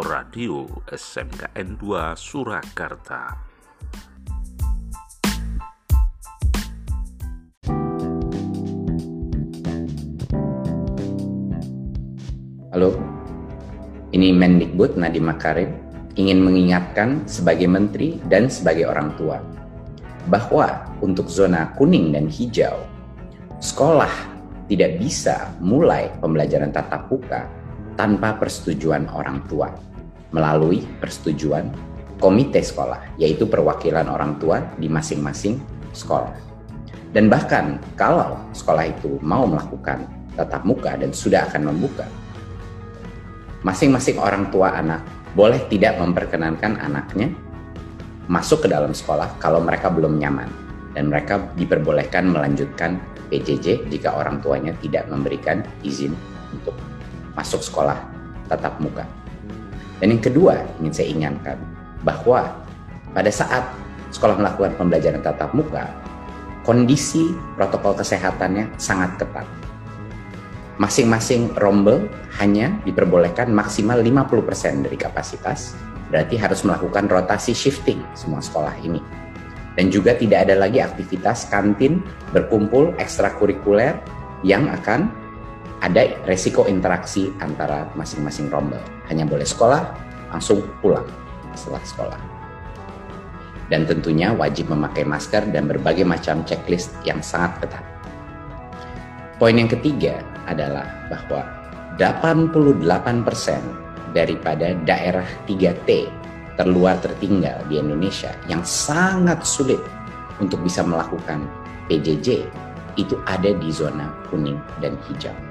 Radio SMKN 2 Surakarta. Halo, ini Mendikbud Nadiem Makarim ingin mengingatkan sebagai menteri dan sebagai orang tua bahwa untuk zona kuning dan hijau, sekolah tidak bisa mulai pembelajaran tatap muka tanpa persetujuan orang tua melalui persetujuan komite sekolah, yaitu perwakilan orang tua di masing-masing sekolah. Dan bahkan kalau sekolah itu mau melakukan tatap muka dan sudah akan membuka, masing-masing orang tua anak boleh tidak memperkenankan anaknya masuk ke dalam sekolah kalau mereka belum nyaman dan mereka diperbolehkan melanjutkan PJJ jika orang tuanya tidak memberikan izin untuk masuk sekolah tatap muka. Dan yang kedua ingin saya ingatkan bahwa pada saat sekolah melakukan pembelajaran tatap muka, kondisi protokol kesehatannya sangat ketat. Masing-masing rombel hanya diperbolehkan maksimal 50% dari kapasitas, berarti harus melakukan rotasi shifting semua sekolah ini. Dan juga tidak ada lagi aktivitas kantin berkumpul ekstrakurikuler yang akan ada resiko interaksi antara masing-masing rombel. Hanya boleh sekolah, langsung pulang setelah sekolah. Dan tentunya wajib memakai masker dan berbagai macam checklist yang sangat ketat. Poin yang ketiga adalah bahwa 88% daripada daerah 3T terluar tertinggal di Indonesia yang sangat sulit untuk bisa melakukan PJJ itu ada di zona kuning dan hijau.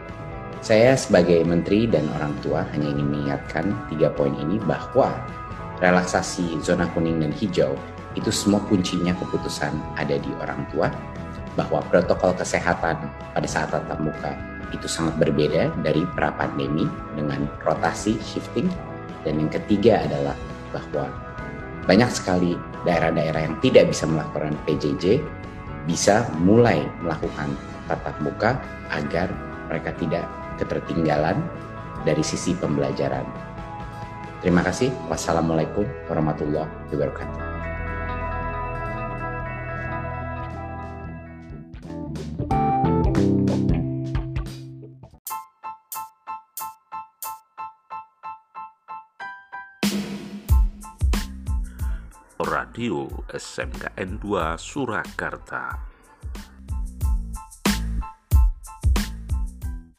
Saya sebagai menteri dan orang tua hanya ingin mengingatkan tiga poin ini bahwa relaksasi zona kuning dan hijau itu semua kuncinya keputusan ada di orang tua bahwa protokol kesehatan pada saat tatap muka itu sangat berbeda dari pra pandemi dengan rotasi shifting. Dan yang ketiga adalah bahwa banyak sekali daerah-daerah yang tidak bisa melakukan PJJ bisa mulai melakukan tatap muka agar mereka tidak ketertinggalan dari sisi pembelajaran. Terima kasih. Wassalamualaikum warahmatullahi wabarakatuh. Radio SMKN 2 Surakarta.